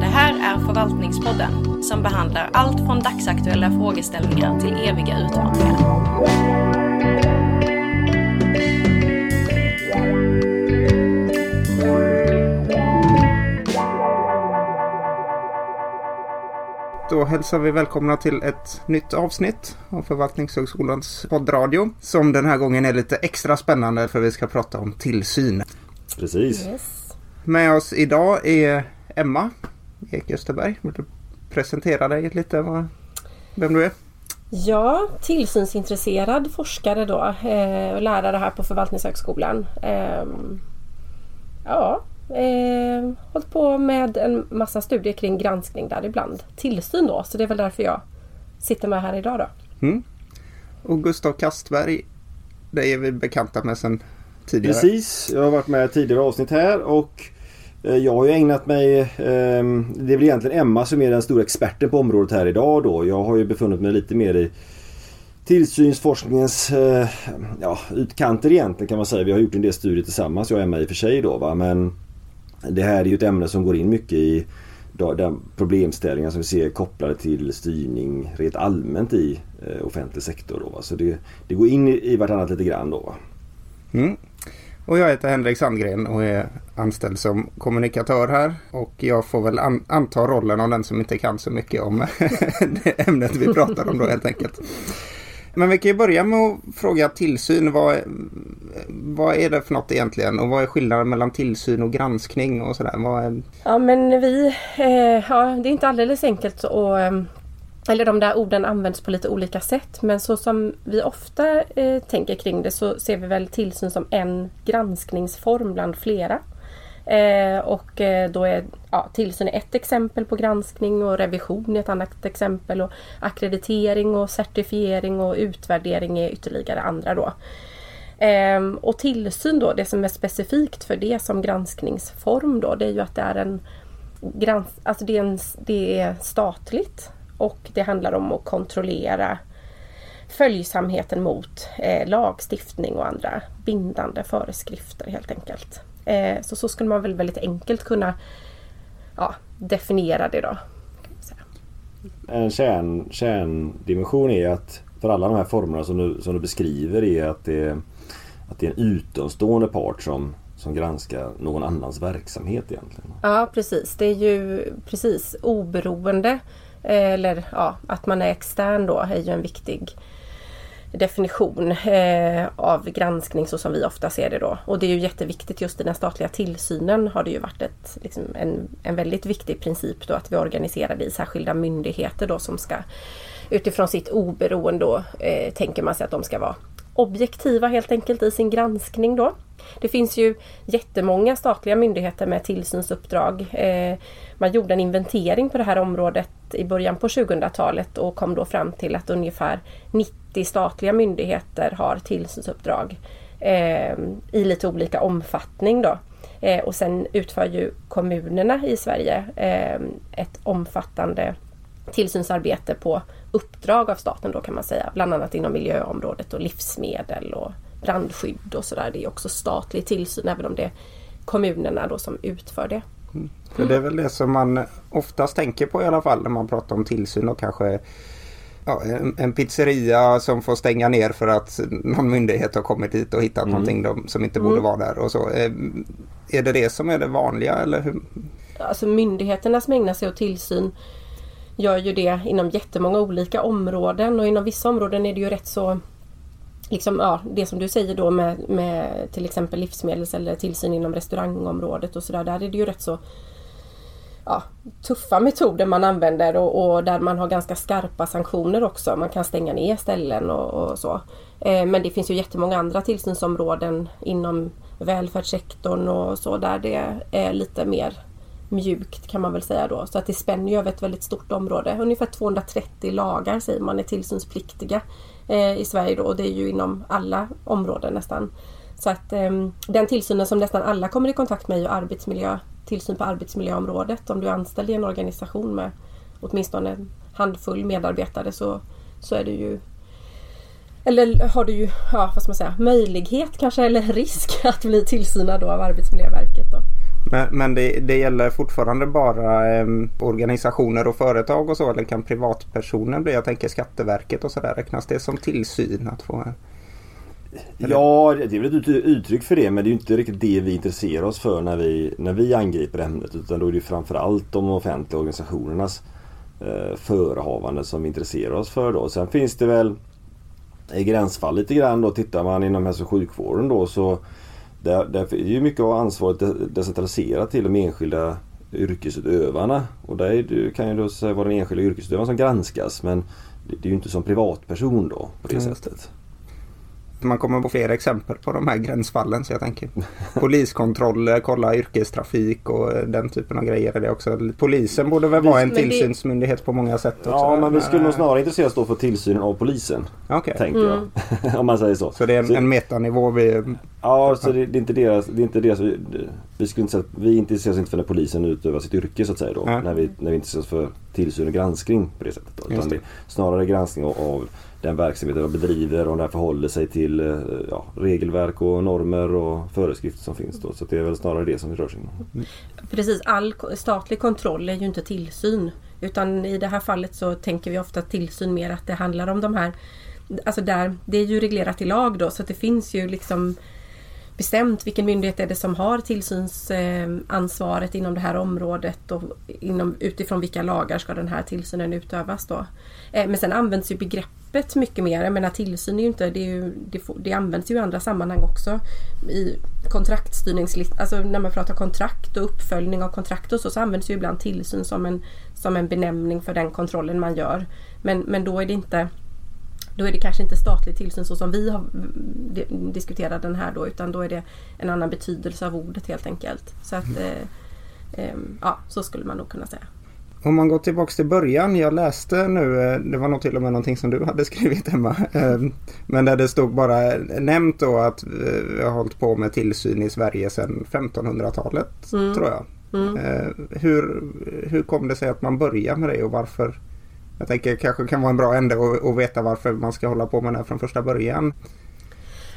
Det här är Förvaltningspodden som behandlar allt från dagsaktuella frågeställningar till eviga utmaningar. Då hälsar vi välkomna till ett nytt avsnitt av Förvaltningshögskolans poddradio. Som den här gången är lite extra spännande för vi ska prata om tillsyn. Precis. Yes. Med oss idag är Emma Ek Österberg. Vill du presentera dig lite? Vad, vem du är? Ja, tillsynsintresserad forskare då eh, och lärare här på Förvaltningshögskolan. Eh, ja, eh, hållit på med en massa studier kring granskning där ibland. Tillsyn då, så det är väl därför jag sitter med här idag då. Mm. Och Gustav Kastberg. Det är vi bekanta med sedan tidigare. Precis, jag har varit med i tidigare avsnitt här och eh, jag har ju ägnat mig, ehm, det är väl egentligen Emma som är den stora experten på området här idag då. Jag har ju befunnit mig lite mer i tillsynsforskningens eh, ja, utkanter egentligen kan man säga. Vi har gjort en del studier tillsammans, jag och Emma i och för sig då va. Men det här är ju ett ämne som går in mycket i den problemställningar som vi ser kopplade till styrning rent allmänt i eh, offentlig sektor. Då, va? Så det, det går in i, i vartannat lite grann då. Va? Mm. Och jag heter Henrik Sandgren och är anställd som kommunikatör här. Och jag får väl an anta rollen av den som inte kan så mycket om det ämnet vi pratar om då helt enkelt. Men vi kan ju börja med att fråga tillsyn. Vad, vad är det för något egentligen? Och vad är skillnaden mellan tillsyn och granskning och sådär? Är... Ja men vi, eh, ja det är inte alldeles enkelt att eh, eller de där orden används på lite olika sätt men så som vi ofta eh, tänker kring det så ser vi väl tillsyn som en granskningsform bland flera. Eh, och eh, då är ja, tillsyn är ett exempel på granskning och revision är ett annat exempel och akkreditering och certifiering och utvärdering är ytterligare andra då. Eh, och tillsyn då, det som är specifikt för det som granskningsform då det är ju att det är en, grans alltså det är, en, det är statligt och det handlar om att kontrollera följsamheten mot eh, lagstiftning och andra bindande föreskrifter helt enkelt. Eh, så så skulle man väl väldigt enkelt kunna ja, definiera det då. En kärn, kärndimension är att för alla de här formerna som du, som du beskriver är att det, att det är en utomstående part som, som granskar någon annans verksamhet egentligen. Ja precis, det är ju precis oberoende Eh, eller ja, att man är extern då är ju en viktig definition eh, av granskning så som vi ofta ser det då. Och det är ju jätteviktigt just i den statliga tillsynen har det ju varit ett, liksom en, en väldigt viktig princip då att vi organiserar det i särskilda myndigheter då som ska utifrån sitt oberoende då, eh, tänker man sig att de ska vara objektiva helt enkelt i sin granskning då. Det finns ju jättemånga statliga myndigheter med tillsynsuppdrag. Eh, man gjorde en inventering på det här området i början på 2000-talet och kom då fram till att ungefär 90 statliga myndigheter har tillsynsuppdrag eh, i lite olika omfattning. Då. Eh, och sen utför ju kommunerna i Sverige ett omfattande tillsynsarbete på uppdrag av staten då kan man säga. Bland annat inom miljöområdet och livsmedel och brandskydd och sådär. Det är också statlig tillsyn även om det är kommunerna då som utför det. Mm. För det är väl det som man oftast tänker på i alla fall när man pratar om tillsyn och kanske ja, en, en, pizzeria som får stänga ner för att någon myndighet har kommit dit och hittat mm. någonting de, som inte borde mm. vara där och så. Är, är det det som är det vanliga eller hur? Alltså myndigheterna som ägnar sig åt tillsyn gör ju det inom jättemånga olika områden och inom vissa områden är det ju rätt så liksom, ja, det som du säger då med, med till exempel livsmedels eller tillsyn inom restaurangområdet och sådär. Där är det ju rätt så ja, tuffa metoder man använder och, och, där man har ganska skarpa sanktioner också. Man kan stänga ner ställen och, och så. Eh, men det finns ju jättemånga andra tillsynsområden inom välfärdssektorn och så där det är lite mer mjukt kan man väl säga då. Så att det spänner ju över ett väldigt stort område. Ungefär 230 lagar säger man är tillsynspliktiga eh, i Sverige då och det är ju inom alla områden nästan. Så att eh, den tillsynen som nästan alla kommer i kontakt med är ju arbetsmiljö, tillsyn på arbetsmiljöområdet. Om du är anställd i en organisation med åtminstone en handfull medarbetare så, så är det ju eller har du ju, ja vad ska man säga, möjlighet kanske eller risk att bli tillsynad då av Arbetsmiljöverket. Då. Men, men det, det, gäller fortfarande bara eh, organisationer och företag och så eller kan privatpersoner bli? Jag tänker Skatteverket och sådär. Räknas det som tillsyn att få? Eller? Ja, det är väl ett uttryck för det men det är inte riktigt det vi intresserar oss för när vi, när vi angriper ämnet. Utan då är det framförallt de offentliga organisationernas eh, förehavanden som vi intresserar oss för då. Sen finns det väl i gränsfall lite grann då. Tittar man inom hälso och sjukvården då så där, där är ju mycket av ansvaret decentraliserat till de enskilda yrkesutövarna. Och där kan ju då säga vara den enskilda yrkesutövaren som granskas men det, det är ju inte som privatperson då på det mm. sättet man kommer på fler exempel på de här gränsfallen. Så jag tänker poliskontroller, kolla yrkestrafik och den typen av grejer är det också. Polisen borde väl vara en tillsynsmyndighet på många sätt också. Ja, men vi skulle nog snarare intressera oss då för tillsynen av polisen. Okay. Tänker mm. jag. Om man säger så. Så det är en, så, en metanivå vi... Ja, så det, det, är inte deras... Det är inte deras vi, skulle inte säga, vi intresserar oss inte för när polisen utövar sitt yrke så att säga då. Ja. När, vi, när vi intresserar oss för tillsyn och granskning på det sättet. Då. Utan det. det snarare granskning av, av den verksamheten de bedriver och den förhåller sig till eh, ja, regelverk och normer och föreskrifter som finns. Då. Så det är väl snarare det som vi rör sig inom. Precis, all statlig kontroll är ju inte tillsyn. Utan i det här fallet så tänker vi ofta tillsyn mer att det handlar om de här Alltså där, det är ju reglerat i lag då så att det finns ju liksom bestämt vilken myndighet är det som har tillsynsansvaret inom det här området och inom, utifrån vilka lagar ska den här tillsynen utövas då. Eh, men sen används ju begreppet mycket mer. Jag menar tillsyn är ju inte, det, är ju, det, det används ju i andra sammanhang också. I kontraktstyrningslist, alltså när man pratar kontrakt och uppföljning av kontrakt och så, så används ju ibland tillsyn som en, som en benämning för den kontrollen man gör. Men, men då är det inte då är det kanske inte statlig tillsyn så som vi har diskuterat den här då utan då är det en annan betydelse av ordet helt enkelt. Så att mm. eh, eh, ja, så skulle man nog kunna säga. Om man går tillbaks till början. Jag läste nu, eh, det var nog till och med någonting som du hade skrivit Emma. Ehm, men där det stod bara nämnt då att eh, vi har hållit på med tillsyn i Sverige sedan 1500-talet mm. tror jag. Mm. Eh, hur, hur kom det sig att man började med det och varför jag tänker kanske kan vara en bra ände att veta varför man ska hålla på med det här från första början.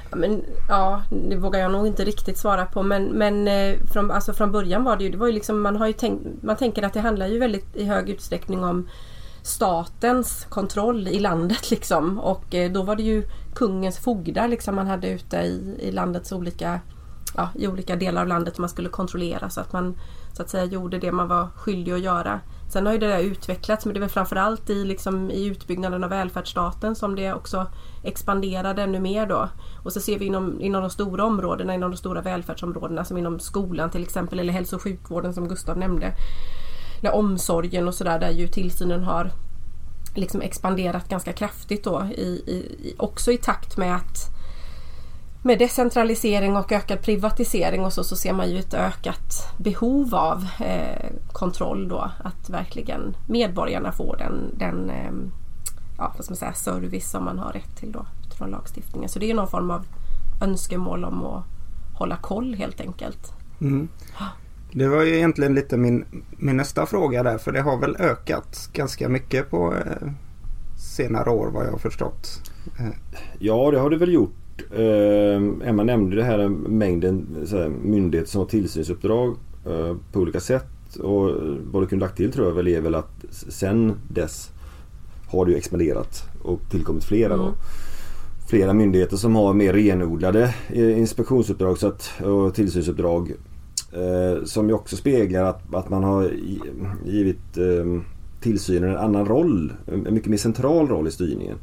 Ja, men, ja, det vågar jag nog inte riktigt svara på men, men eh, från, alltså från början var det ju, det var ju liksom, man har ju tänkt, man tänker att det handlar ju väldigt i hög utsträckning om statens kontroll i landet liksom och eh, då var det ju kungens fogdar liksom man hade ute i, i landets olika ja, i olika delar av landet man skulle kontrollera så att man så att säga gjorde det man var skyldig att göra. Sen har ju det där utvecklats men det är väl framförallt i, liksom, i utbyggnaden av välfärdsstaten som det också expanderade ännu mer då. Och så ser vi inom, inom de stora områdena, inom de stora välfärdsområdena som inom skolan till exempel eller hälso och sjukvården som Gustav nämnde. Eller omsorgen och sådär där ju tillsynen har liksom expanderat ganska kraftigt då i, i, också i takt med att med decentralisering och ökad privatisering och så, så ser man ju ett ökat behov av eh, kontroll då. Att verkligen medborgarna får den, den eh, ja, vad ska man säga, service som man har rätt till då utifrån lagstiftningen. Så det är någon form av önskemål om att hålla koll helt enkelt. Mm. Det var ju egentligen lite min, min nästa fråga där för det har väl ökat ganska mycket på eh, senare år vad jag har förstått. Eh. Ja det har det väl gjort eh, Emma nämnde det här mängden så myndigheter som har tillsynsuppdrag eh, på olika sätt. Och vad du kunde lagt till tror jag väl är väl att sen dess har det ju expanderat och tillkommit flera mm. då. Flera myndigheter som har mer renodlade eh, inspektionsuppdrag så att, och tillsynsuppdrag. Eh, som ju också speglar att, att man har givit eh, tillsynen en annan roll. En mycket mer central roll i styrningen.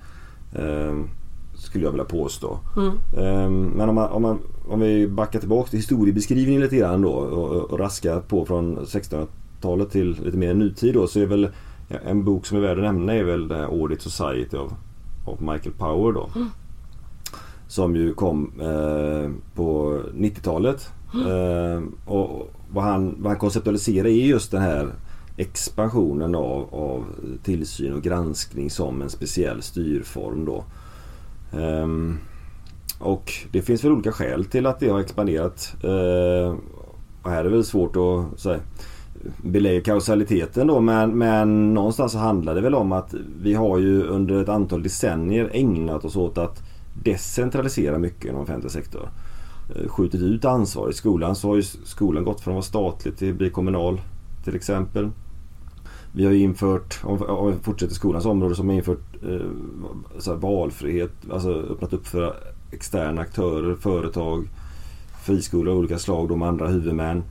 Skulle jag vilja påstå. Mm. Um, men om, man, om, man, om vi backar tillbaka till historiebeskrivningen lite grann då och, och raskar på från 1600-talet till lite mer nutid då så är väl en bok som är värd att nämna är väl Audit Society av, av Michael Power då. Mm. Som ju kom eh, på 90-talet. Mm. Eh, och vad han, vad han konceptualiserar är just den här expansionen av, av tillsyn och granskning som en speciell styrform då. Um, och det finns väl olika skäl till att det har expanderat. Uh, och här är det väl svårt att så belägga kausaliteten då men, men någonstans så handlar det väl om att vi har ju under ett antal decennier ägnat oss åt att decentralisera mycket inom offentlig sektor. Ehm, skjutit ut ansvar. I skolan så har ju skolan gått från att vara statlig till att bli kommunal till exempel. Vi har ju infört, om vi fortsätter skolans område, så har vi infört eh, så valfrihet, alltså öppnat upp för externa aktörer, företag, friskolor av olika slag de med andra huvudmän.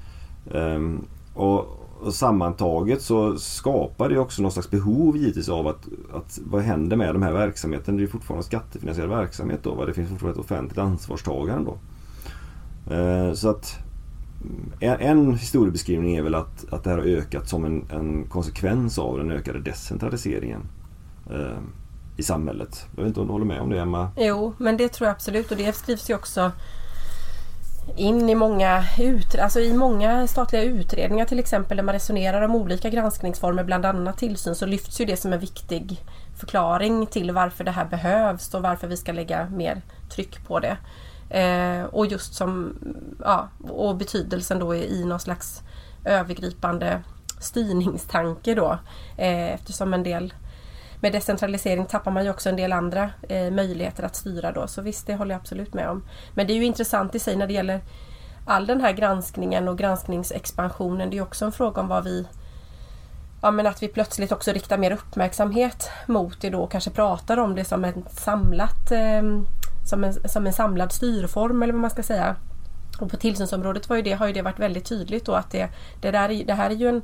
Um, och, och, sammantaget så skapar det också någon slags behov givetvis av att, att vad händer med de här verksamheterna? Det är fortfarande skattefinansierad verksamhet då. Va? Det finns fortfarande ett offentligt ansvarstagande då. Uh, så att en, en historiebeskrivning är väl att, att det här har ökat som en, en konsekvens av den ökade decentraliseringen eh, i samhället. Jag vet inte om du håller med om det Emma? Jo, men det tror jag absolut och det skrivs ju också in i många, ut, alltså i många statliga utredningar till exempel där man resonerar om olika granskningsformer, bland annat tillsyn, så lyfts ju det som en viktig förklaring till varför det här behövs och varför vi ska lägga mer tryck på det. Eh, och just som, ja, och betydelsen då i någon slags övergripande styrningstanke då. Eh, eftersom en del med decentralisering tappar man ju också en del andra eh, möjligheter att styra då. Så visst, det håller jag absolut med om. Men det är ju intressant i sig när det gäller all den här granskningen och granskningsexpansionen. Det är också en fråga om vad vi Ja men att vi plötsligt också riktar mer uppmärksamhet mot det då och kanske pratar om det som ett samlat eh, som, en, som en samlad styrform eller vad man ska säga. Och på tillsynsområdet var ju det, har ju det varit väldigt tydligt då att det, det, där, det här är ju en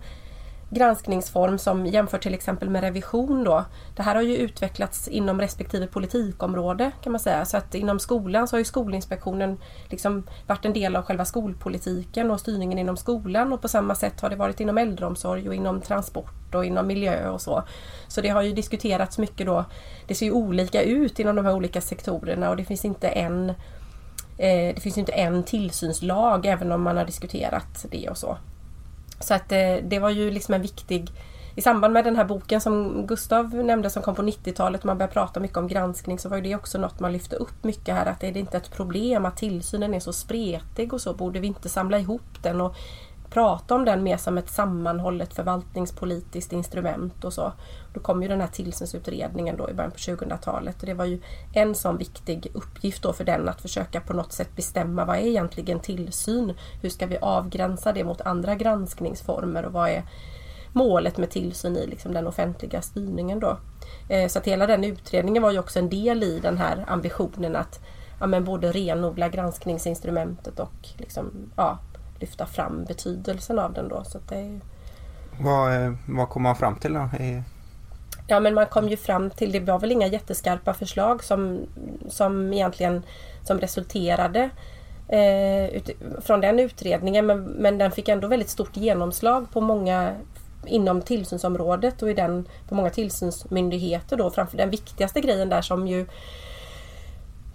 granskningsform som jämför till exempel med revision då. Det här har ju utvecklats inom respektive politikområde kan man säga. Så att inom skolan så har ju Skolinspektionen liksom varit en del av själva skolpolitiken och styrningen inom skolan och på samma sätt har det varit inom äldreomsorg och inom transport och inom miljö och så. Så det har ju diskuterats mycket då. Det ser ju olika ut inom de här olika sektorerna och det finns inte en eh, det finns inte en tillsynslag även om man har diskuterat det och så. Så att det, eh, det var ju liksom en viktig i samband med den här boken som Gustav nämnde som kom på 90-talet, och man började prata mycket om granskning, så var det också något man lyfte upp mycket här att är det inte ett problem att tillsynen är så spretig och så, borde vi inte samla ihop den? Och prata om den mer som ett sammanhållet förvaltningspolitiskt instrument och så. Då kom ju den här tillsynsutredningen då i början på 2000-talet och det var ju en sån viktig uppgift då för den att försöka på något sätt bestämma vad är egentligen tillsyn? Hur ska vi avgränsa det mot andra granskningsformer och vad är målet med tillsyn i liksom den offentliga styrningen då. Eh, så att hela den utredningen var ju också en del i den här ambitionen att ja, men både renodla granskningsinstrumentet och liksom, ja, lyfta fram betydelsen av den då. Så det är... vad, eh, vad kom man fram till då? Ja men man kom ju fram till, det var väl inga jätteskarpa förslag som, som egentligen som resulterade eh, ut, från den utredningen men, men den fick ändå väldigt stort genomslag på många inom tillsynsområdet och i den, på många tillsynsmyndigheter då. Framför den viktigaste grejen där som ju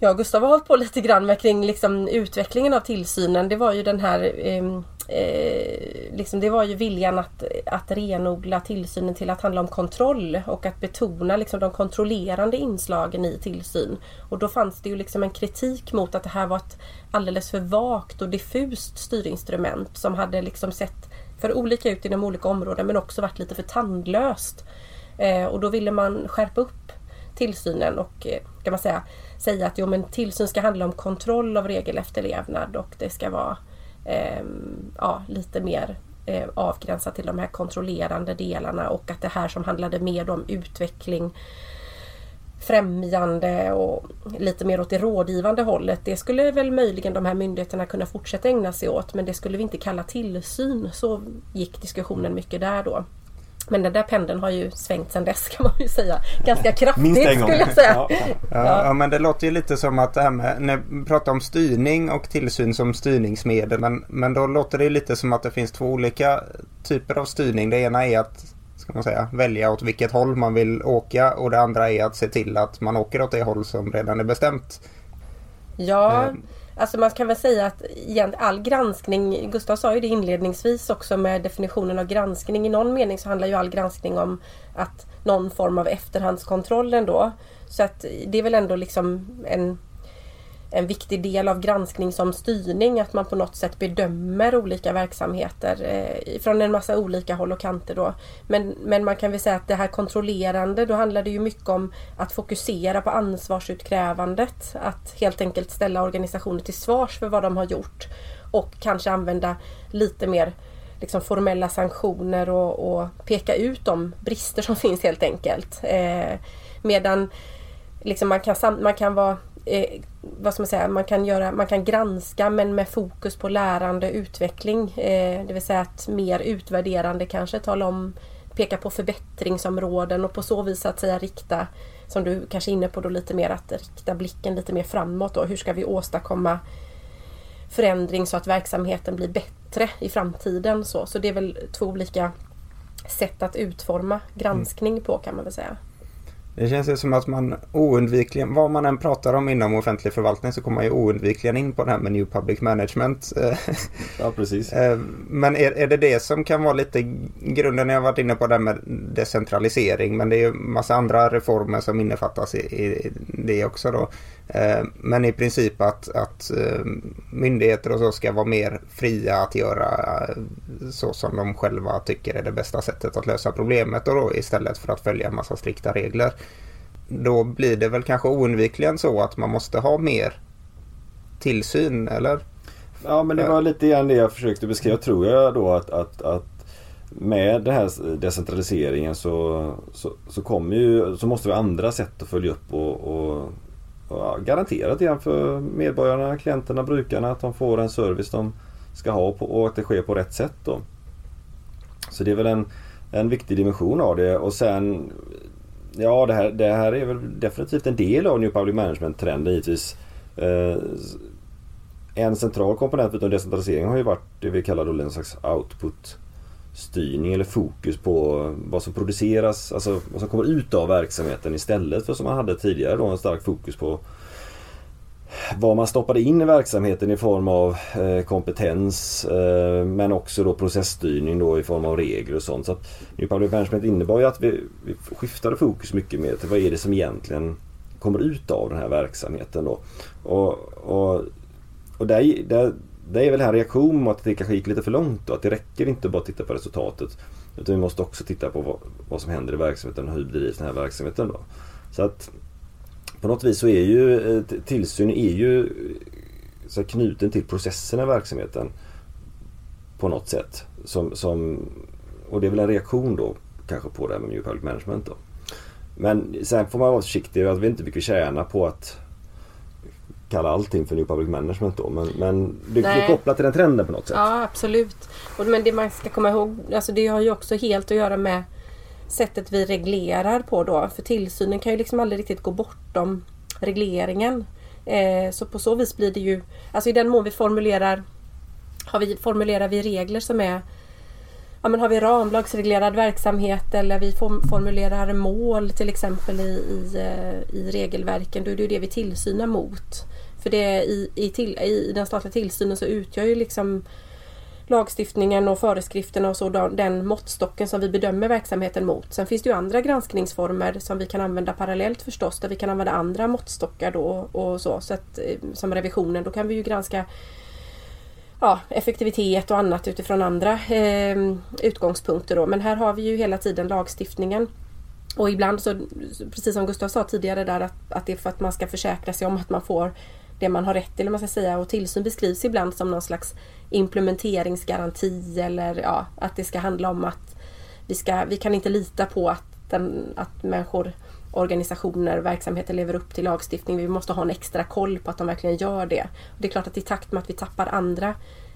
jag och Gustav har hållit på lite grann med kring liksom utvecklingen av tillsynen. Det var ju den här ehm, eh, liksom det var ju viljan att, att renodla tillsynen till att handla om kontroll och att betona liksom de kontrollerande inslagen i tillsyn. Och då fanns det ju liksom en kritik mot att det här var ett alldeles för vagt och diffust styrinstrument som hade liksom sett för olika ut inom olika områden men också varit lite för tandlöst. Eh, och då ville man skärpa upp tillsynen och eh, kan man säga säga att jo, men tillsyn ska handla om kontroll av regelefterlevnad och det ska vara eh, ja, lite mer eh, avgränsat till de här kontrollerande delarna och att det här som handlade mer om utveckling främjande och lite mer åt det rådgivande hållet. Det skulle väl möjligen de här myndigheterna kunna fortsätta ägna sig åt men det skulle vi inte kalla tillsyn. Så gick diskussionen mycket där då. Men den där pendeln har ju svängt sedan dess kan man ju säga. Ganska kraftigt skulle jag säga. Ja, ja. ja, men det låter ju lite som att det här med, när vi pratar om styrning och tillsyn som styrningsmedel. Men, men då låter det lite som att det finns två olika typer av styrning. Det ena är att ska man säga, välja åt vilket håll man vill åka och det andra är att se till att man åker åt det håll som redan är bestämt. Ja, eh, Alltså man kan väl säga att all granskning, Gustav sa ju det inledningsvis också med definitionen av granskning. I någon mening så handlar ju all granskning om att någon form av efterhandskontroll ändå. Så att det är väl ändå liksom en en viktig del av granskning som styrning att man på något sätt bedömer olika verksamheter eh, från en massa olika håll och kanter. Då. Men, men man kan väl säga att det här kontrollerande då handlar det ju mycket om att fokusera på ansvarsutkrävandet. Att helt enkelt ställa organisationer till svars för vad de har gjort och kanske använda lite mer liksom formella sanktioner och, och, peka ut de brister som finns helt enkelt. Eh, medan liksom man, kan, man kan vara eh, vad ska man säga, man kan, göra, man kan granska men med fokus på lärande utveckling. Eh, det vill säga att mer utvärderande kanske tala om, peka på förbättringsområden och på så vis att säga rikta, som du kanske är inne på då lite mer, att rikta blicken lite mer framåt. Då. Hur ska vi åstadkomma förändring så att verksamheten blir bättre i framtiden. Så, så det är väl två olika sätt att utforma granskning på kan man väl säga. Det känns ju som att man oundvikligen, vad man än pratar om inom offentlig förvaltning så kommer man ju oundvikligen in på det här med New Public Management. ja, precis. Eh, men är, är det det som kan vara lite grunden? Jag har varit inne på det här med decentralisering men det är ju massa andra reformer som innefattas i, i det också då. Eh, men i princip att, att eh, myndigheter och så ska vara mer fria att göra så som de själva tycker är det bästa sättet att lösa problemet och då istället för att följa en massa strikta regler då blir det väl kanske oundvikligen så att man måste ha mer tillsyn, eller? Ja, men det var lite grann det jag försökte beskriva, tror jag då att, att, att med den här decentraliseringen så, så, så, kommer ju, så måste vi ha andra sätt att följa upp och, och, och garantera det för medborgarna, klienterna, brukarna att de får den service de ska ha på, och att det sker på rätt sätt. Då. Så det är väl en, en viktig dimension av det och sen Ja, det här, det här är väl definitivt en del av New Public Management-trenden givetvis. Eh, en central komponent utom decentralisering har ju varit det vi kallar då en slags output-styrning eller fokus på vad som produceras, alltså vad som kommer ut av verksamheten istället för som man hade tidigare då en stark fokus på vad man stoppade in i verksamheten i form av eh, kompetens eh, men också då processstyrning då i form av regler och sånt. Så att New Public Management innebar ju att vi, vi skiftade fokus mycket mer till vad är det som egentligen kommer ut av den här verksamheten då. Och, och, och där, där, där är väl här reaktion mot att det kanske gick lite för långt då. Att det räcker inte bara att titta på resultatet. Utan vi måste också titta på vad, vad som händer i verksamheten och hur bedrivs den här verksamheten då. Så att på något vis så är ju eh, tillsyn är ju så knuten till processen i verksamheten. På något sätt. Som, som, och det är väl en reaktion då kanske på det här med New Public Management. Då. Men sen får man vara försiktig. Jag vet inte mycket tjäna på att kalla allting för New Public Management då. Men, men det, det är kopplat till den trenden på något sätt. Ja absolut. men det man ska komma ihåg, alltså det har ju också helt att göra med sättet vi reglerar på då. För tillsynen kan ju liksom aldrig riktigt gå bortom regleringen. Eh, så på så vis blir det ju, alltså i den mån vi formulerar, har vi, formulerar vi regler som är Ja, men har vi ramlagsreglerad verksamhet eller vi formulerar mål till exempel i, i, eh, i regelverken, då är det ju det vi tillsynar mot. För det i, i, till, i den statliga tillsynen så utgör ju liksom lagstiftningen och föreskrifterna och så den måttstocken som vi bedömer verksamheten mot. Sen finns det ju andra granskningsformer som vi kan använda parallellt förstås där vi kan använda andra måttstockar då och så. så att, eh, som revisionen, då kan vi ju granska ja, effektivitet och annat utifrån andra eh, utgångspunkter då. Men här har vi ju hela tiden lagstiftningen. Och ibland så, precis som Gustav sa tidigare där, att, att det är för att man ska försäkra sig om att man får det man har rätt till, man ska säga. Och tillsyn beskrivs ibland som någon slags implementeringsgaranti eller ja, att det ska handla om att vi, ska, vi kan inte lita på att, den, att människor, organisationer, verksamheter lever upp till lagstiftning. Vi måste ha en extra koll på att de verkligen gör det. Och det är klart att i takt med att vi tappar andra,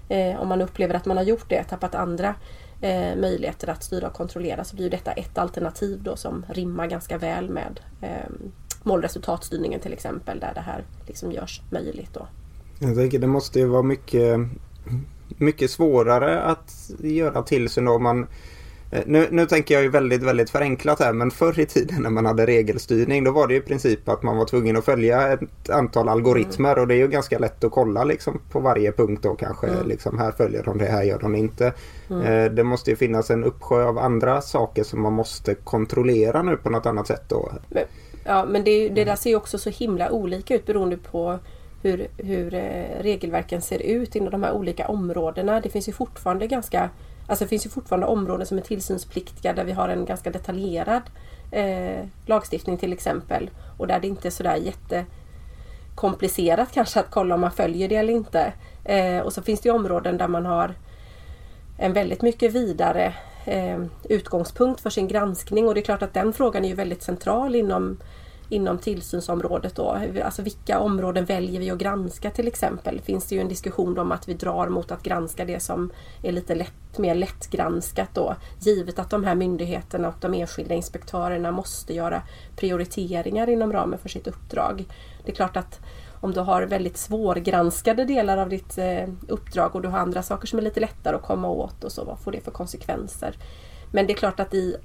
eh, om man upplever att man har gjort det, tappat andra eh, möjligheter att styra och kontrollera så blir detta ett alternativ då som rimmar ganska väl med eh, målresultatstyrningen till exempel där det här liksom görs möjligt. Då. Jag tänker det måste ju vara mycket, mycket svårare att göra tillsyn om man eh, nu, nu tänker jag ju väldigt, väldigt förenklat här men förr i tiden när man hade regelstyrning då var det i princip att man var tvungen att följa ett antal algoritmer mm. och det är ju ganska lätt att kolla liksom på varje punkt då kanske. Mm. Liksom, här följer de det, här gör de inte. Mm. Eh, det måste ju finnas en uppsjö av andra saker som man måste kontrollera nu på något annat sätt då. Men, Ja men det, det där ser ju också så himla olika ut beroende på hur, hur eh, regelverken ser ut inom de här olika områdena. Det finns ju fortfarande ganska Alltså det finns ju fortfarande områden som är tillsynspliktiga där vi har en ganska detaljerad eh, lagstiftning till exempel. Och där det inte är sådär jättekomplicerat kanske att kolla om man följer det eller inte. Eh, och så finns det områden där man har en väldigt mycket vidare eh, utgångspunkt för sin granskning och det är klart att den frågan är ju väldigt central inom inom tillsynsområdet då. Alltså vilka områden väljer vi att granska till exempel? Finns det ju en diskussion om att vi drar mot att granska det som är lite lätt, mer lättgranskat då. Givet att de här myndigheterna och de enskilda inspektörerna måste göra prioriteringar inom ramen för sitt uppdrag. Det är klart att om du har väldigt svårgranskade delar av ditt eh, uppdrag och du har andra saker som är lite lättare att komma åt och så, vad får det för konsekvenser? Men det är klart att i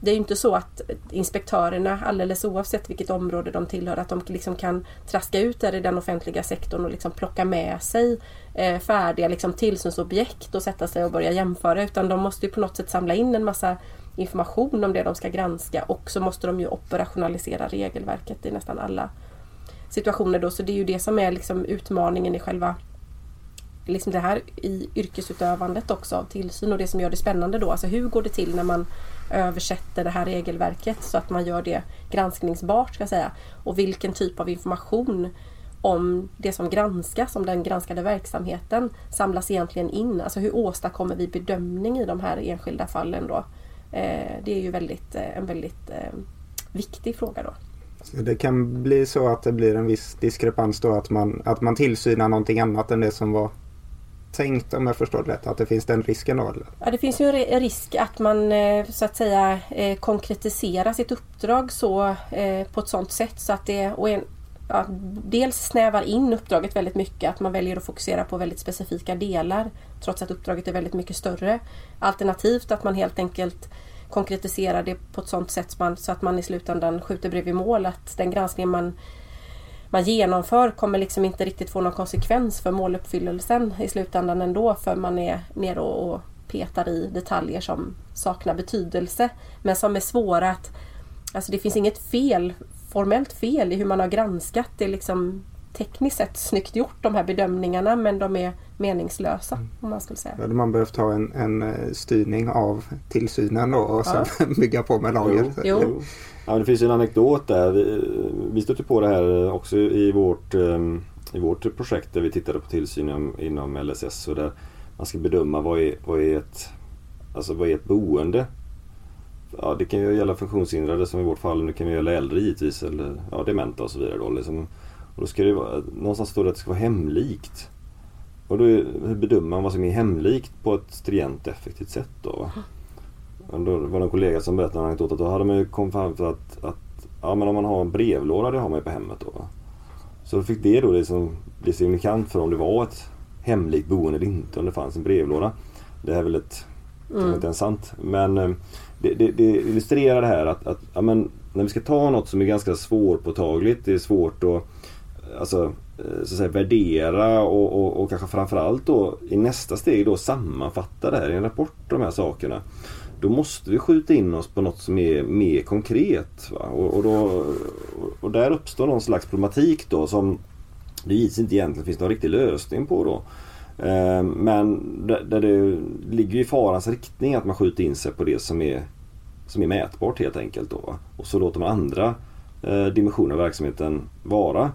det är ju inte så att inspektörerna, alldeles oavsett vilket område de tillhör, att de liksom kan traska ut där i den offentliga sektorn och liksom plocka med sig eh, färdiga liksom tillsynsobjekt och sätta sig och börja jämföra. Utan de måste ju på något sätt samla in en massa information om det de ska granska och så måste de ju operationalisera regelverket i nästan alla situationer. Då. Så det är ju det som är liksom utmaningen i själva liksom det här i yrkesutövandet också, av tillsyn och det som gör det spännande då. Alltså hur går det till när man översätter det här regelverket så att man gör det granskningsbart ska jag säga. Och vilken typ av information om det som granskas, om den granskade verksamheten samlas egentligen in. Alltså hur åstadkommer vi bedömning i de här enskilda fallen då? Eh, det är ju väldigt, eh, en väldigt eh, viktig fråga då. Det kan bli så att det blir en viss diskrepans då att man, att man tillsynar någonting annat än det som var tänkt om jag förstår det rätt? Att det finns den risken då? Eller? Ja, det finns ju en risk att man eh, så att säga eh, konkretiserar sitt uppdrag så eh, på ett sådant sätt så att det och en, ja, dels snävar in uppdraget väldigt mycket, att man väljer att fokusera på väldigt specifika delar trots att uppdraget är väldigt mycket större. Alternativt att man helt enkelt konkretisera det på ett sådant sätt så att man i slutändan skjuter bredvid mål. Att den granskning man man genomför kommer liksom inte riktigt få någon konsekvens för måluppfyllelsen i slutändan ändå för man är nere och petar i detaljer som saknar betydelse men som är svåra att... Alltså det finns inget fel, formellt fel i hur man har granskat. Det liksom tekniskt sett snyggt gjort de här bedömningarna men de är meningslösa. Mm. om man skulle säga. Hade man behövt ha en, en eh, styrning av tillsynen då och sen ja. bygga på med lager. Jo. jo. Ja, det finns en anekdot där. Vi, vi stötte på det här också i vårt, ehm, i vårt projekt där vi tittade på tillsyn inom, inom LSS. Och där man ska bedöma vad är, vad är, ett, alltså vad är ett boende? Ja, det kan ju gälla funktionshindrade som i vårt fall. Det kan ju gälla äldre givetvis. Eller ja, dementa och så vidare. Då, liksom. Och då ska det vara, någonstans står det att det ska vara hemlikt. Och då, hur bedömer man vad som är hemlikt på ett stringent effektivt sätt då? Då var det en kollega som berättade en anekdot att då hade man ju kommit fram till att, att ja, men om man har en brevlåda, det har man ju på hemmet då. Så då fick det då liksom bli signifikant för om det var ett hemligt boende eller inte, om det fanns en brevlåda. Det är väl ett, mm. inte ens sant. Men eh, det, det, det, illustrerar det här att, att ja, men, när vi ska ta något som är ganska svårpåtagligt, det är svårt att alltså, eh, så att säga, värdera och, och, och kanske framförallt då i nästa steg då sammanfatta det här i en rapport, de här sakerna. Då måste vi skjuta in oss på något som är mer konkret. Och, och, då, och där uppstår någon slags problematik då som det givetvis inte egentligen finns någon riktig lösning på då. Eh, men där, det ligger i farans riktning att man skjuter in sig på det som är, som är mätbart helt enkelt. Då, Och så låter man andra eh, dimensioner av verksamheten vara.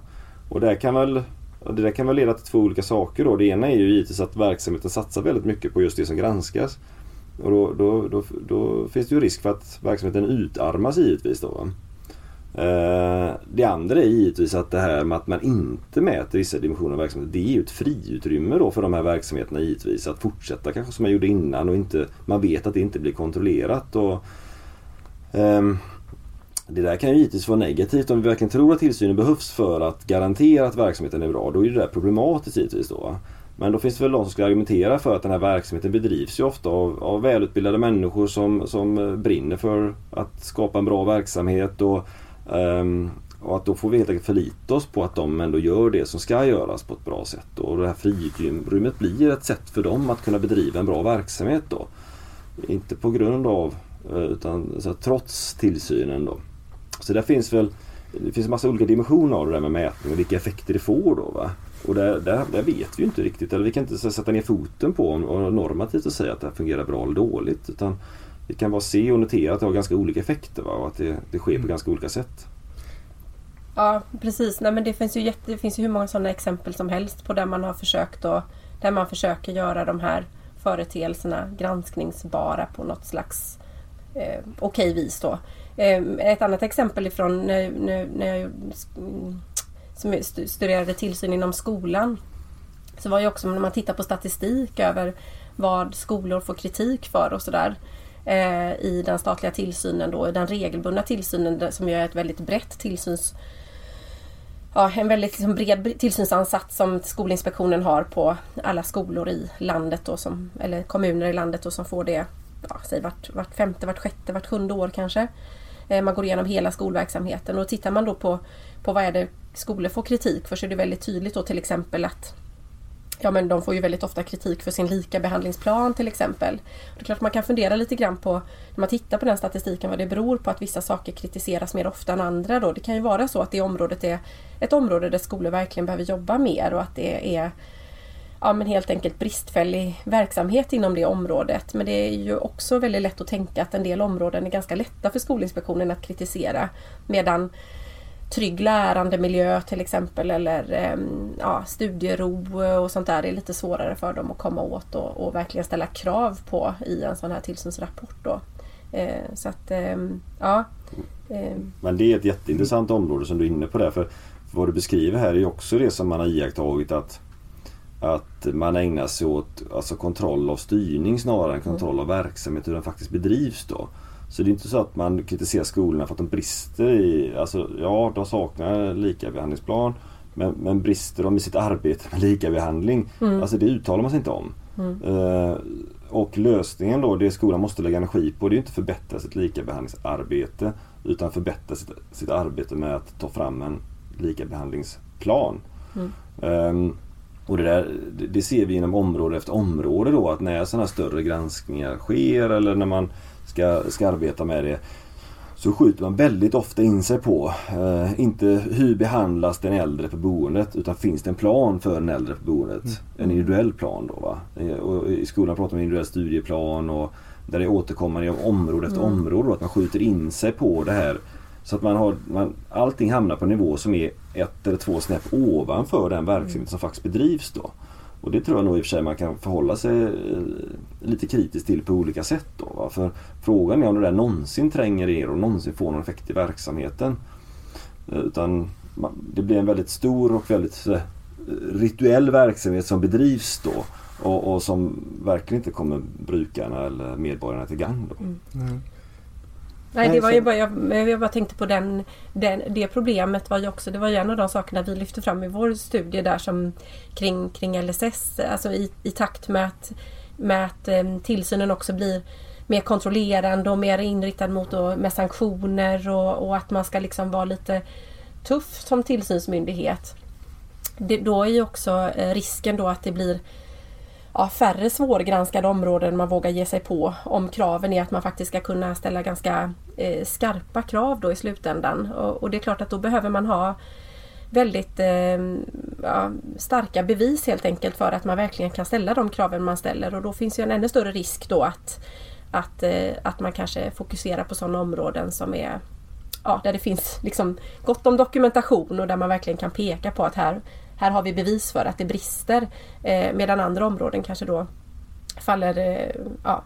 Och det kan väl det där kan väl leda till två olika saker då. Det ena är ju givetvis att verksamheten satsar väldigt mycket på just det som granskas. Och då, då, då, då, finns det ju risk för att verksamheten utarmas givetvis. Då, eh, det andra är givetvis att det här med att man inte mäter vissa dimensioner av verksamheten. Det är ju ett friutrymme då för de här verksamheterna givetvis. Att fortsätta kanske som man gjorde innan och inte, man vet att det inte blir kontrollerat. Och, eh, det där kan ju givetvis vara negativt om vi verkligen tror att tillsynen behövs för att garantera att verksamheten är bra. Då är det där problematiskt givetvis. Då. Men då finns det väl de som ska argumentera för att den här verksamheten bedrivs ju ofta av, av välutbildade människor som, som eh, brinner för att skapa en bra verksamhet. Och, um, och att då får vi helt enkelt förlita oss på att de ändå gör det som ska göras på ett bra sätt. Och det här friutrymmet blir ett sätt för dem att kunna bedriva en bra verksamhet då. Inte på grund av, eh, utan så trots tillsynen då. Så där finns väl det finns en massa olika dimensioner av det där med mätning och vilka effekter det får då. Va? Och där, där, där, vet vi inte riktigt, eller vi kan inte sätta ner foten på och normativt och säga att det här fungerar bra eller dåligt. Utan vi kan bara se och notera att det har ganska olika effekter va? och att det, det sker på mm. ganska olika sätt. Ja precis, Nej, men det finns ju, jätte, det finns ju hur många sådana exempel som helst på där man har försökt och där man försöker göra de här företeelserna granskningsbara på något slags eh, okej okay vis. Då. Ehm, ett annat exempel ifrån när, när, när jag mm, som studerade tillsyn inom skolan så var ju också när man tittar på statistik över vad skolor får kritik för och sådär eh, i den statliga tillsynen då, den regelbundna tillsynen som ju är ett väldigt brett tillsyns ja, en väldigt liksom bred tillsynsansats som Skolinspektionen har på alla skolor i landet då som, eller kommuner i landet då som får det ja, säg vart, vart femte, vart sjätte, vart sjunde år kanske. Eh, man går igenom hela skolverksamheten och tittar man då på, på vad är det skolor får kritik för så är det väldigt tydligt då till exempel att Ja men de får ju väldigt ofta kritik för sin likabehandlingsplan till exempel. Det är klart man kan fundera lite grann på när man tittar på den statistiken vad det beror på att vissa saker kritiseras mer ofta än andra. Då. Det kan ju vara så att det området är ett område där skolor verkligen behöver jobba mer och att det är ja, men helt enkelt bristfällig verksamhet inom det området. Men det är ju också väldigt lätt att tänka att en del områden är ganska lätta för Skolinspektionen att kritisera. Medan trygg lärandemiljö till exempel eller ehm, ja, studiero och sånt där. Är lite svårare för dem att komma åt och, och verkligen ställa krav på i en sån här tillsynsrapport. Då. Eh, så att, ehm, ja. Ehm. Men det är ett jätteintressant område som du är inne på där. För vad du beskriver här är också det som man har iakttagit att att man ägnar sig åt alltså kontroll av styrning snarare än kontroll av verksamhet, hur den faktiskt bedrivs då. Så det är inte så att man kritiserar skolorna för att de brister i, alltså ja de saknar likabehandlingsplan men, men brister de i sitt arbete med likabehandling, mm. alltså det uttalar man sig inte om. Mm. Uh, och lösningen då, det skolan måste lägga energi på, det är inte förbättra sitt likabehandlingsarbete utan förbättra sitt, sitt arbete med att ta fram en likabehandlingsplan. Mm. Um, och det, där, det ser vi inom område efter område då att när sådana större granskningar sker eller när man ska, ska arbeta med det så skjuter man väldigt ofta in sig på, eh, inte hur behandlas den äldre på boendet utan finns det en plan för den äldre på boendet. Mm. En individuell plan då va. Eh, och I skolan pratar man om individuell studieplan och där det återkommer i område efter mm. område att man skjuter in sig på det här. Så att man har, man, allting hamnar på en nivå som är ett eller två snäpp ovanför den verksamhet mm. som faktiskt bedrivs då. Och det tror jag nog i och för sig man kan förhålla sig eh, lite kritiskt till på olika sätt. Då, För frågan är om det där någonsin tränger er och någonsin får någon effekt i verksamheten. Eh, utan det blir en väldigt stor och väldigt eh, rituell verksamhet som bedrivs då. Och, och som verkligen inte kommer brukarna eller medborgarna till gagn. Mm. Nej, det var ju bara, jag, jag bara tänkte på den, den, det problemet var ju också, det var ju en av de sakerna vi lyfte fram i vår studie där som kring, kring LSS, alltså i, i takt med att, med att um, tillsynen också blir mer kontrollerande och mer inriktad mot då, med sanktioner och, och, att man ska liksom vara lite tuff som tillsynsmyndighet. Det, då är ju också eh, risken då att det blir ja, färre svårgranskade områden man vågar ge sig på om kraven är att man faktiskt ska kunna ställa ganska eh, skarpa krav då i slutändan. Och, och, det är klart att då behöver man ha väldigt eh, ja, starka bevis helt enkelt för att man verkligen kan ställa de kraven man ställer och då finns ju en ännu större risk då att, att, eh, att man kanske fokuserar på sådana områden som är ja, där det finns liksom gott om dokumentation och där man verkligen kan peka på att här, här har vi bevis för att det brister. Eh, medan andra områden kanske då faller, eh, ja,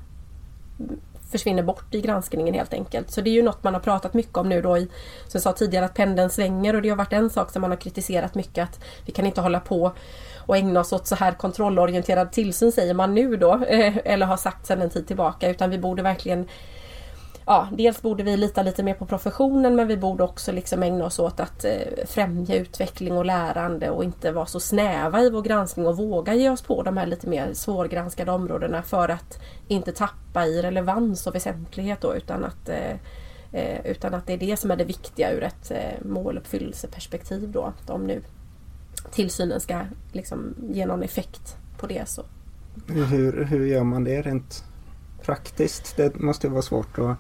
försvinner bort i granskningen helt enkelt. Så det är ju något man har pratat mycket om nu då i, som jag sa tidigare, att pendeln svänger och det har varit en sak som man har kritiserat mycket att vi kan inte hålla på och ägna oss åt så här kontrollorienterad tillsyn säger man nu då, eh, eller har sagt sedan en tid tillbaka, utan vi borde verkligen ja, dels borde vi lita lite mer på professionen men vi borde också liksom ägna oss åt att eh, främja utveckling och lärande och inte vara så snäva i vår granskning och våga ge oss på de här lite mer svårgranskade områdena för att inte tappa i relevans och väsentlighet då utan att eh, eh utan att det är det som är det viktiga ur ett eh, måluppfyllelseperspektiv då. Om nu tillsynen ska liksom ge någon effekt på det så. Hur, hur gör man det rent praktiskt? Det måste vara svårt att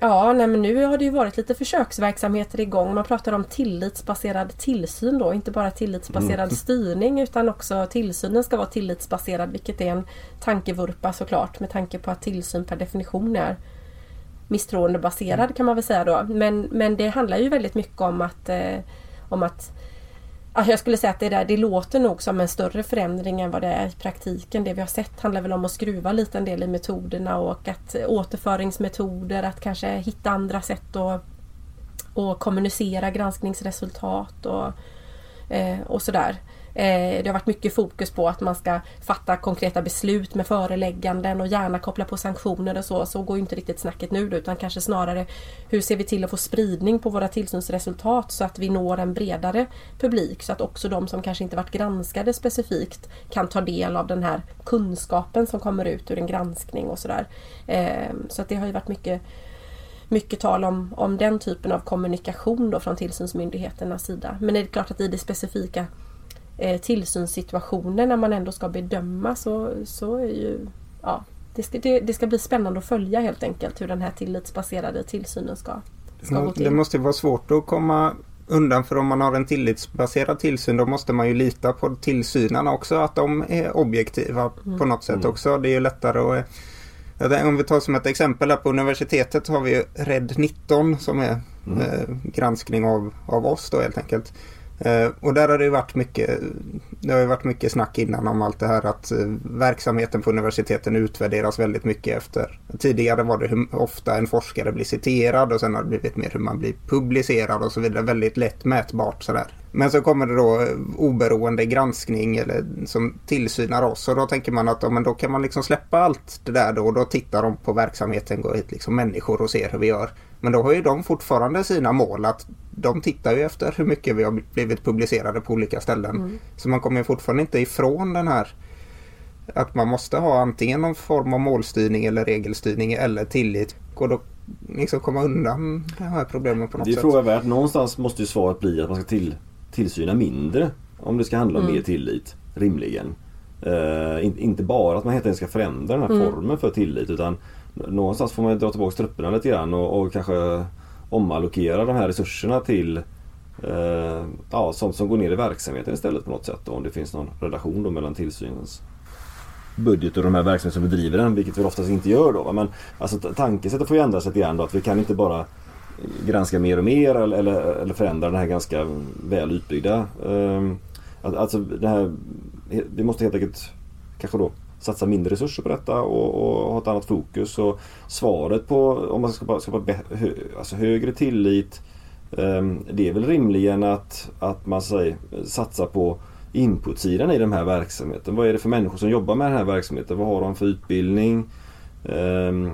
Ja, nej, men nu har det ju varit lite försöksverksamheter igång. Man pratar om tillitsbaserad tillsyn då, inte bara tillitsbaserad mm. styrning utan också tillsynen ska vara tillitsbaserad vilket är en tankevurpa såklart med tanke på att tillsyn per definition är misstroendebaserad kan man väl säga då. Men, men det handlar ju väldigt mycket om att, eh, om att Alltså, jag skulle säga att det, där, det låter nog som en större förändring än vad det är i praktiken. Det vi har sett handlar väl om att skruva lite en del i metoderna och att återföringsmetoder, att kanske hitta andra sätt att, att kommunicera granskningsresultat och, eh, och sådär. Eh, det har varit mycket fokus på att man ska fatta konkreta beslut med förelägganden och gärna koppla på sanktioner och så. Så går inte riktigt snacket nu utan kanske snarare hur ser vi till att få spridning på våra tillsynsresultat så att vi når en bredare publik så att också de som kanske inte varit granskade specifikt kan ta del av den här kunskapen som kommer ut ur en granskning och sådär. Eh, så att det har ju varit mycket mycket tal om, om den typen av kommunikation då från tillsynsmyndigheternas sida. Men det är klart att i det specifika eh, tillsynssituationer när man ändå ska bedöma så, så är ju ja, det ska, det, det, ska bli spännande att följa helt enkelt hur den här tillitsbaserade tillsynen ska, ska gå till. Det måste vara svårt att komma undan för om man har en tillitsbaserad tillsyn då måste man ju lita på tillsynarna också att de är objektiva mm. på något sätt mm. också. Det är ju lättare att om vi tar som ett exempel här på universitetet har vi RED 19 som är mm. eh, granskning av, av oss då helt enkelt. Eh, och där har det varit mycket, det har varit mycket snack innan om allt det här att eh, verksamheten på universiteten utvärderas väldigt mycket efter. Tidigare var det hur ofta en forskare blir citerad och sen har det blivit mer hur man blir publicerad och så vidare. Väldigt lätt mätbart sådär. Men så kommer det då eh, oberoende granskning eller, som tillsynar oss och då tänker man att ja, men då kan man liksom släppa allt det där då och då tittar de på verksamheten, går hit liksom människor och ser hur vi gör. Men då har ju de fortfarande sina mål att de tittar ju efter hur mycket vi har blivit publicerade på olika ställen. Mm. Så man kommer fortfarande inte ifrån den här att man måste ha antingen någon form av målstyrning eller regelstyrning eller tillit. Och då liksom komma undan de här problemen på något sätt. Det är fråga värt. Någonstans måste ju svaret bli att man ska till, tillsyna mindre. Om det ska handla om mm. mer tillit. Rimligen. Uh, in, inte bara att man helt enkelt ska förändra den här mm. formen för tillit utan någonstans får man dra tillbaka trupperna lite grann och, och kanske omallokera de här resurserna till eh, ja, sånt som går ner i verksamheten istället på något sätt. Då, om det finns någon relation då mellan tillsynens budget och de här verksamheter som bedriver den, vilket vi oftast inte gör då. Men alltså, tankesättet får ju ändras lite grann då, att vi kan inte bara granska mer och mer eller, eller, eller förändra den här ganska väl utbyggda. Eh, alltså det här, vi måste helt enkelt kanske då satsa mindre resurser på detta och, och ha ett annat fokus. Och svaret på om man ska skapa hö, alltså högre tillit ehm, det är väl rimligen att, att man säger, satsar på inputsidan i den här verksamheten. Vad är det för människor som jobbar med den här verksamheten? Vad har de för utbildning? Ehm,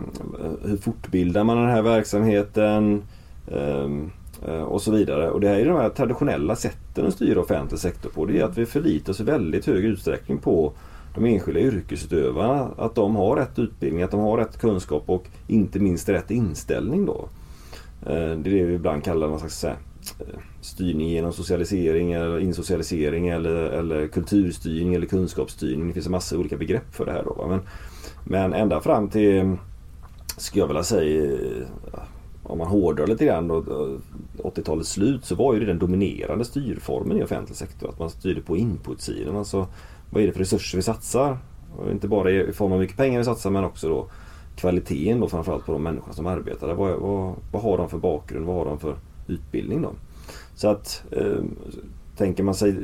hur fortbildar man den här verksamheten? Ehm, eh, och så vidare. Och det här är de här traditionella sätten att styra offentlig sektor på. Det är att vi förlitar oss i väldigt hög utsträckning på de enskilda yrkesutövarna att de har rätt utbildning, att de har rätt kunskap och inte minst rätt inställning då. Eh, det är det vi ibland kallar någon slags eh, styrning genom socialisering eller insocialisering eller, eller kulturstyrning eller kunskapsstyrning. Det finns en massa olika begrepp för det här. Då. Men, men ända fram till, skulle jag vilja säga, eh, om man hårdrar lite grann, 80-talets slut så var ju det den dominerande styrformen i offentlig sektor. Att man styrde på inputsidan. Alltså vad är det för resurser vi satsar? Och inte bara i form av mycket pengar vi satsar men också då kvaliteten då framförallt på de människor som arbetar där. Vad, vad, vad, har de för bakgrund? Vad har de för utbildning då? Så att eh, tänker man sig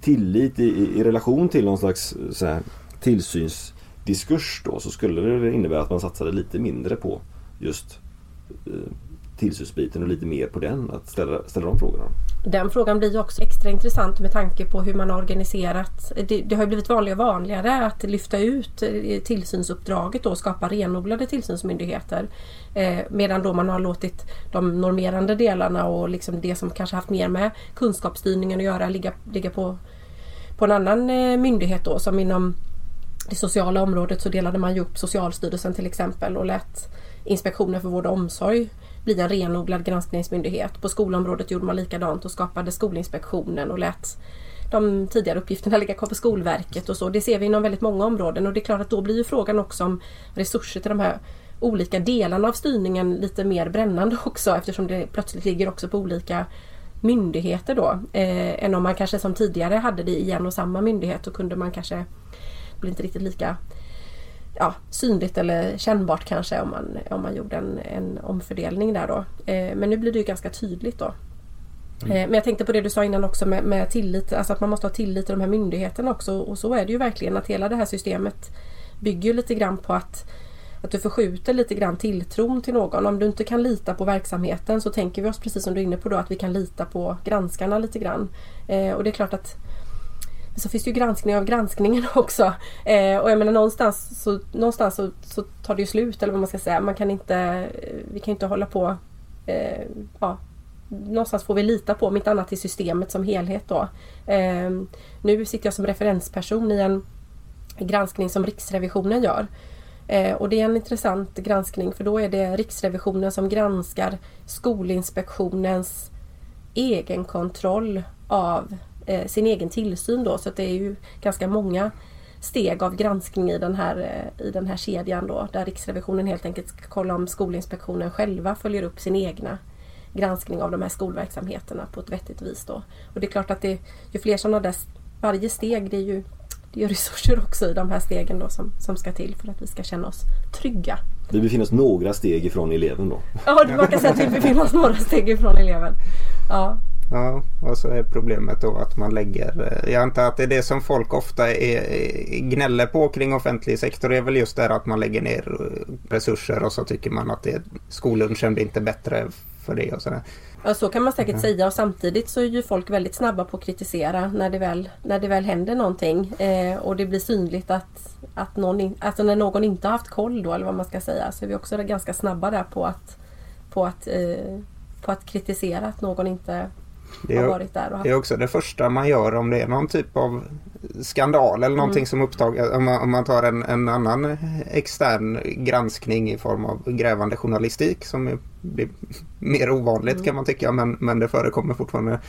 tillit i, i, relation till någon slags eh, så här, tillsynsdiskurs då så skulle det innebära att man satsade lite mindre på just eh, tillsynsbiten och lite mer på den, att ställa, ställa de frågorna. Den frågan blir också extra intressant med tanke på hur man har organiserat. Det, det har blivit vanligare och vanligare att lyfta ut eh, tillsynsuppdraget och skapa renodlade tillsynsmyndigheter. Eh, medan då man har låtit de normerande delarna och liksom det som kanske haft mer med kunskapsstyrningen att göra ligga, ligga på, på en annan eh, myndighet då som inom det sociala området så delade man ju upp Socialstyrelsen till exempel och lät Inspektionen för vård och omsorg bli en renodlad granskningsmyndighet. På skolområdet gjorde man likadant och skapade Skolinspektionen och lät de tidigare uppgifterna ligga kvar på Skolverket och så. Det ser vi inom väldigt många områden och det är klart att då blir ju frågan också om resurser till de här olika delarna av styrningen lite mer brännande också eftersom det plötsligt ligger också på olika myndigheter då. Eh, än om man kanske som tidigare hade det i en och samma myndighet. Då kunde man kanske bli inte riktigt lika ja, synligt eller kännbart kanske om man, om man gjorde en, en omfördelning där då. Eh, men nu blir det ju ganska tydligt då. Mm. Eh, men jag tänkte på det du sa innan också med, med tillit, alltså att man måste ha tillit till de här myndigheterna också och så är det ju verkligen att hela det här systemet bygger lite grann på att att du förskjuter lite grann tilltron till någon. Om du inte kan lita på verksamheten så tänker vi oss precis som du är inne på då att vi kan lita på granskarna lite grann. Eh, och det är klart att så finns det ju granskning av granskningen också. Eh, och jag menar någonstans, så, någonstans så, så, tar det ju slut eller vad man ska säga. Man kan inte, eh, vi kan inte hålla på eh, ja, någonstans får vi lita på, om inte annat till systemet som helhet då. Eh, nu sitter jag som referensperson i en granskning som Riksrevisionen gör. Eh, och det är en intressant granskning för då är det Riksrevisionen som granskar Skolinspektionens egenkontroll av eh, sin egen tillsyn då. Så det är ju ganska många steg av granskning i den här, eh, i den här kedjan då. Där Riksrevisionen helt enkelt ska kolla om Skolinspektionen själva följer upp sin egna granskning av de här skolverksamheterna på ett vettigt vis då. Och det är klart att det, ju fler sådana där, varje steg det är ju det är resurser också i de här stegen då som, som ska till för att vi ska känna oss trygga. Vi befinner oss några steg ifrån eleven då? Ja, man kan säga att vi befinner oss några steg ifrån eleven. Ja. Ja, och så är problemet då att man lägger... Eh, jag antar att det är det som folk ofta är, gnäller på kring offentlig sektor. Det är väl just det att man lägger ner resurser och så tycker man att det, skollunchen blir inte bättre för det och sådär. Ja så kan man säkert mm. säga och samtidigt så är ju folk väldigt snabba på att kritisera när det väl, när det väl händer någonting. Eh, och det blir synligt att, att någon, in, alltså när någon inte har haft koll då eller vad man ska säga så är vi också ganska snabba där på att, på att, eh, på att kritisera att någon inte det är, har varit där. Och det är också det första man gör om det är någon typ av skandal eller någonting mm. som upptaget. Om man, om man tar en, en, annan extern granskning i form av grävande journalistik som blir mer ovanligt mm. kan man tycka men, men det förekommer fortfarande.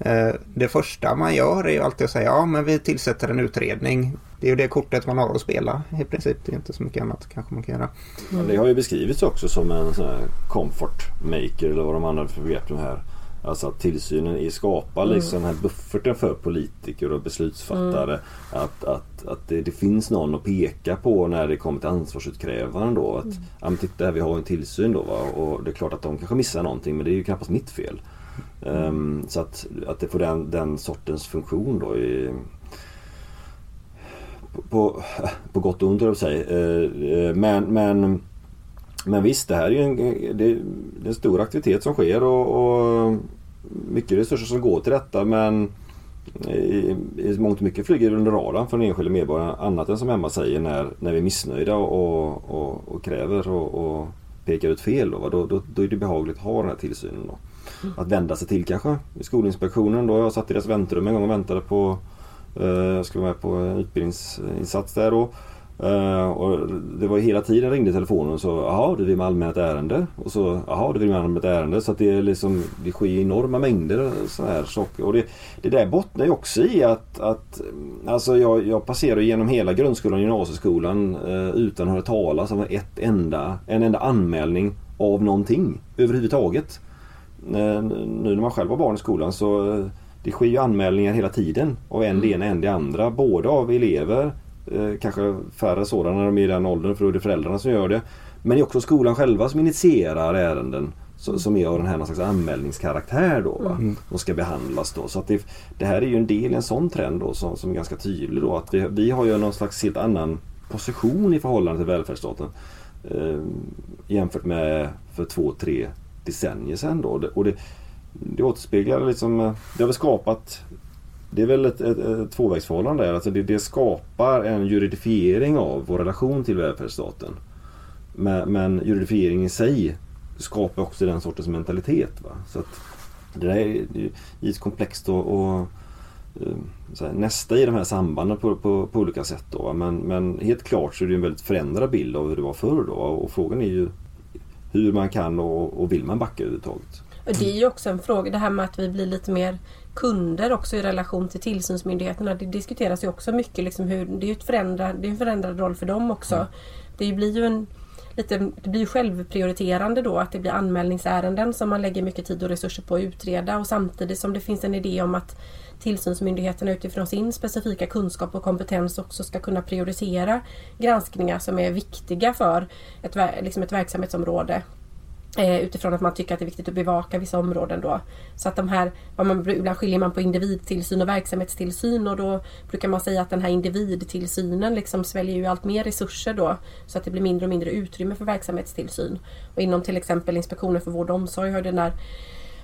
Eh, det första man gör är ju alltid att säga ja men vi tillsätter en utredning. Det är ju det kortet man har att spela i princip. Det är inte så mycket annat kanske man kan göra. Mm. det har ju beskrivits också som en sån här comfort maker eller vad de använder för begrepp de här Alltså att tillsynen är skapar mm. liksom den här bufferten för politiker och beslutsfattare. Mm. Att, att, att det, det, finns någon att peka på när det kommer till ansvarsutkrävande då. Att, mm. ja men titta här, vi har en tillsyn då va? och det är klart att de kanske missar någonting men det är ju knappast mitt fel. Um, så att, att det får den, den sortens funktion då i, på, på gott och ont jag säga. Uh, men, men men visst, det här är ju en, det, är en stor aktivitet som sker och, och mycket resurser som går till detta men i, i mångt och mycket flyger under radarn för den enskilde medborgaren annat än som Emma säger när, när vi är missnöjda och, och, och kräver och, och, pekar ut fel. Då, då, då, då, är det behagligt att ha den här tillsynen. Då. Att vända sig till kanske i Skolinspektionen. Då. Jag satt i deras väntrum en gång och väntade på eh, jag skulle vara med på en utbildningsinsats där. Då. Uh, och det var hela tiden ringde telefonen och så jaha du vill med allmänt ärende och så jaha du vill med allmänt ärende så att det är liksom Det sker enorma mängder sådana här saker och det, det där bottnar ju också i att, att Alltså jag, jag passerar genom hela grundskolan och gymnasieskolan uh, utan att höra talas om ett enda, en enda anmälning av någonting överhuvudtaget. Uh, nu när man själv har barn i skolan så det sker ju anmälningar hela tiden av en det ena en det andra. Både av elever kanske färre sådana när de är i den åldern för då är det föräldrarna som gör det. Men det är också skolan själva som initierar ärenden som, är av den här någon slags anmälningskaraktär då. Va? Mm. Som ska behandlas då. Så att det, det, här är ju en del i en sån trend då som, som är ganska tydlig då. Att vi, vi har ju någon slags helt annan position i förhållande till välfärdsstaten. Eh, jämfört med för två, tre decennier sedan då. Och det, det återspeglar liksom, eh, det har väl skapat det är väl ett, ett, ett tvåvägsförhållande. Alltså det, det, skapar en juridifiering av vår relation till välfärdsstaten. Men, men juridifiering i sig skapar också den sortens mentalitet. Va? Så att det där är givetvis komplext och, och eh, här, nästa i de här sambanden på, på, på olika sätt. Då, men, men, helt klart så är det en väldigt förändrad bild av hur det var förr. Då, och frågan är ju hur man kan och, och vill man backa överhuvudtaget. Det är ju också en fråga det här med att vi blir lite mer kunder också i relation till tillsynsmyndigheterna. Det diskuteras ju också mycket. Liksom hur, det är ju ett förändrad, det är en förändrad roll för dem också. Mm. Det blir ju en lite, det blir självprioriterande då att det blir anmälningsärenden som man lägger mycket tid och resurser på att utreda och samtidigt som det finns en idé om att tillsynsmyndigheterna utifrån sin specifika kunskap och kompetens också ska kunna prioritera granskningar som är viktiga för ett, liksom ett verksamhetsområde Eh, utifrån att man tycker att det är viktigt att bevaka vissa områden då. Så att de här, man, ibland skiljer man på individtillsyn och verksamhetstillsyn och då brukar man säga att den här individtillsynen liksom sväljer ju allt mer resurser då. Så att det blir mindre och mindre utrymme för verksamhetstillsyn. Och inom till exempel Inspektionen för vård och omsorg har den där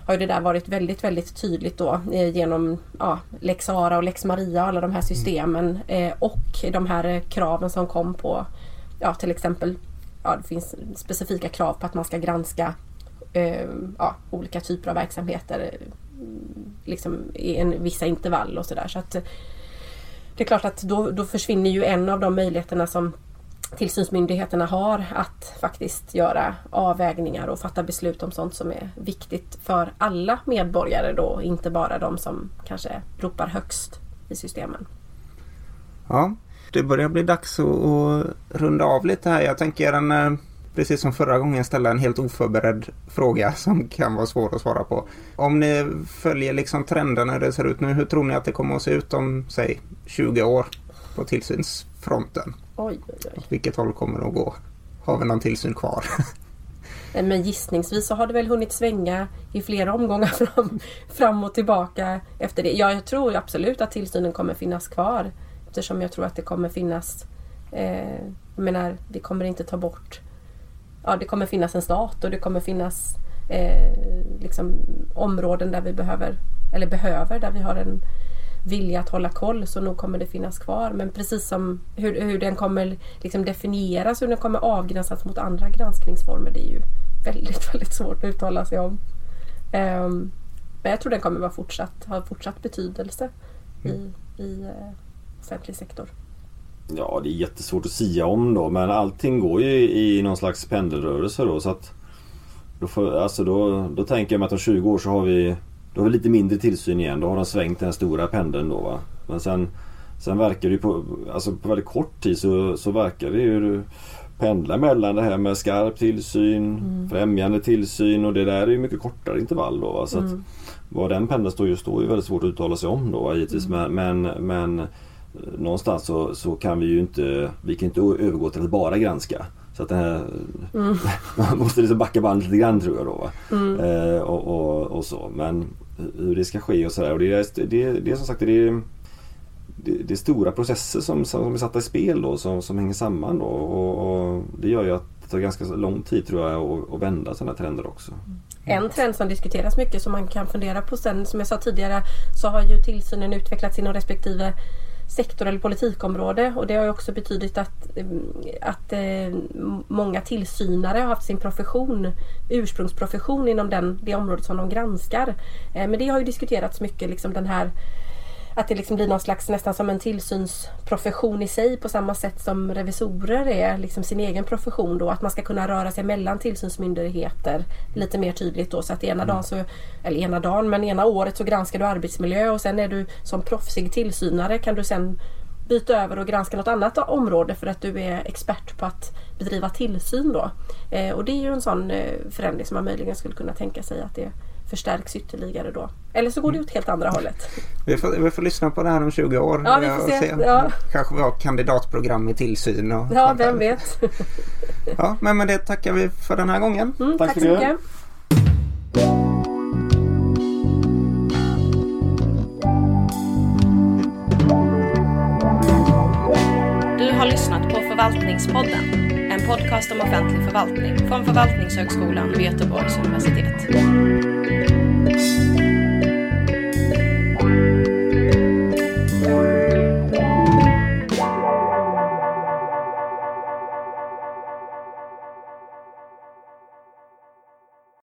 har det där varit väldigt, väldigt tydligt då eh, genom ja, Lex Ara och Lex Maria och alla de här systemen eh, och de här kraven som kom på ja, till exempel ja, det finns specifika krav på att man ska granska eh, ja, olika typer av verksamheter mm, liksom i en, vissa intervall och sådär. Så att eh, det är klart att då, då försvinner ju en av de möjligheterna som tillsynsmyndigheterna har att faktiskt göra avvägningar och fatta beslut om sånt som är viktigt för alla medborgare då, inte bara de som kanske ropar högst i systemen. Ja, det börjar bli dags att, runda av lite här. Jag tänker en, eh, precis som förra gången, ställa en helt oförberedd fråga som kan vara svår att svara på. Om ni följer liksom trenden hur det ser ut nu, hur tror ni att det kommer att se ut om, säg, 20 år på tillsynsfronten? Oj, oj, oj. Åt vilket håll kommer det att gå? Har vi någon tillsyn kvar? Men gissningsvis så har det väl hunnit svänga i flera omgångar fram, fram och tillbaka efter det. Ja, jag tror absolut att tillsynen kommer finnas kvar eftersom jag tror att det kommer finnas eh, jag menar, vi kommer inte ta bort Ja, det kommer finnas en stat och det kommer finnas eh, liksom, områden där vi behöver eller behöver, där vi har en vilja att hålla koll så nog kommer det finnas kvar. Men precis som hur, hur den kommer liksom definieras, hur den kommer avgränsas mot andra granskningsformer det är ju väldigt, väldigt svårt att uttala sig om. Um, men jag tror den kommer vara fortsatt, ha fortsatt betydelse mm. i, i uh, offentlig sektor? Ja, det är jättesvårt att sia om då men allting går ju i någon slags pendelrörelse då så att då, får, alltså då, då tänker jag mig att om 20 år så har vi Då har vi lite mindre tillsyn igen. Då har de svängt den stora pendeln då va. Men sen Sen verkar det ju på, alltså på väldigt kort tid så, så verkar det ju pendla mellan det här med skarp tillsyn, mm. främjande tillsyn och det där är ju mycket kortare intervall då. Va? Så mm. att, var den pendeln står just då är väldigt svårt att uttala sig om då givetvis. Mm. Men, men, men någonstans så, så kan vi ju inte, vi kan inte övergå till att bara granska. Så att det här, mm. man måste liksom backa bandet lite grann tror jag då. Mm. Eh, och, och, och, så. Men hur det ska ske och sådär. Det, är, det, det är som sagt det är, det, det är stora processer som, som är satta i spel då som, som hänger samman då. Och, och det gör ju att det tar ganska lång tid tror jag att, att vända sådana trender också. En trend som diskuteras mycket som man kan fundera på sen som jag sa tidigare så har ju tillsynen utvecklats inom respektive sektor eller politikområde och det har också betydit att, eh, att eh, många tillsynare har haft sin profession, ursprungsprofession inom den, det området som de granskar. Eh, men det har ju diskuterats mycket, liksom den här att det liksom blir någon slags nästan som en tillsynsprofession i sig på samma sätt som revisorer är liksom sin egen profession då. Att man ska kunna röra sig mellan tillsynsmyndigheter lite mer tydligt då. Så att ena dagen så, eller ena dagen, men ena året så granskar du arbetsmiljö och sen är du som proffsig tillsynare kan du sen byta över och granska något annat område för att du är expert på att bedriva tillsyn då. Eh, och det är ju en sån eh, förändring som man möjligen skulle kunna tänka sig att det förstärks ytterligare då. Eller så går det åt helt andra hållet. Vi får, vi får lyssna på det här om 20 år. Ja, vi får se. se. Ja. Kanske vi har kandidatprogram i tillsyn. Och ja, vem vet. ja, men med det tackar vi för den här gången. Mm, tack, tack så mycket. Du har lyssnat på Förvaltningspodden. En podcast om offentlig förvaltning från Förvaltningshögskolan vid Göteborgs universitet.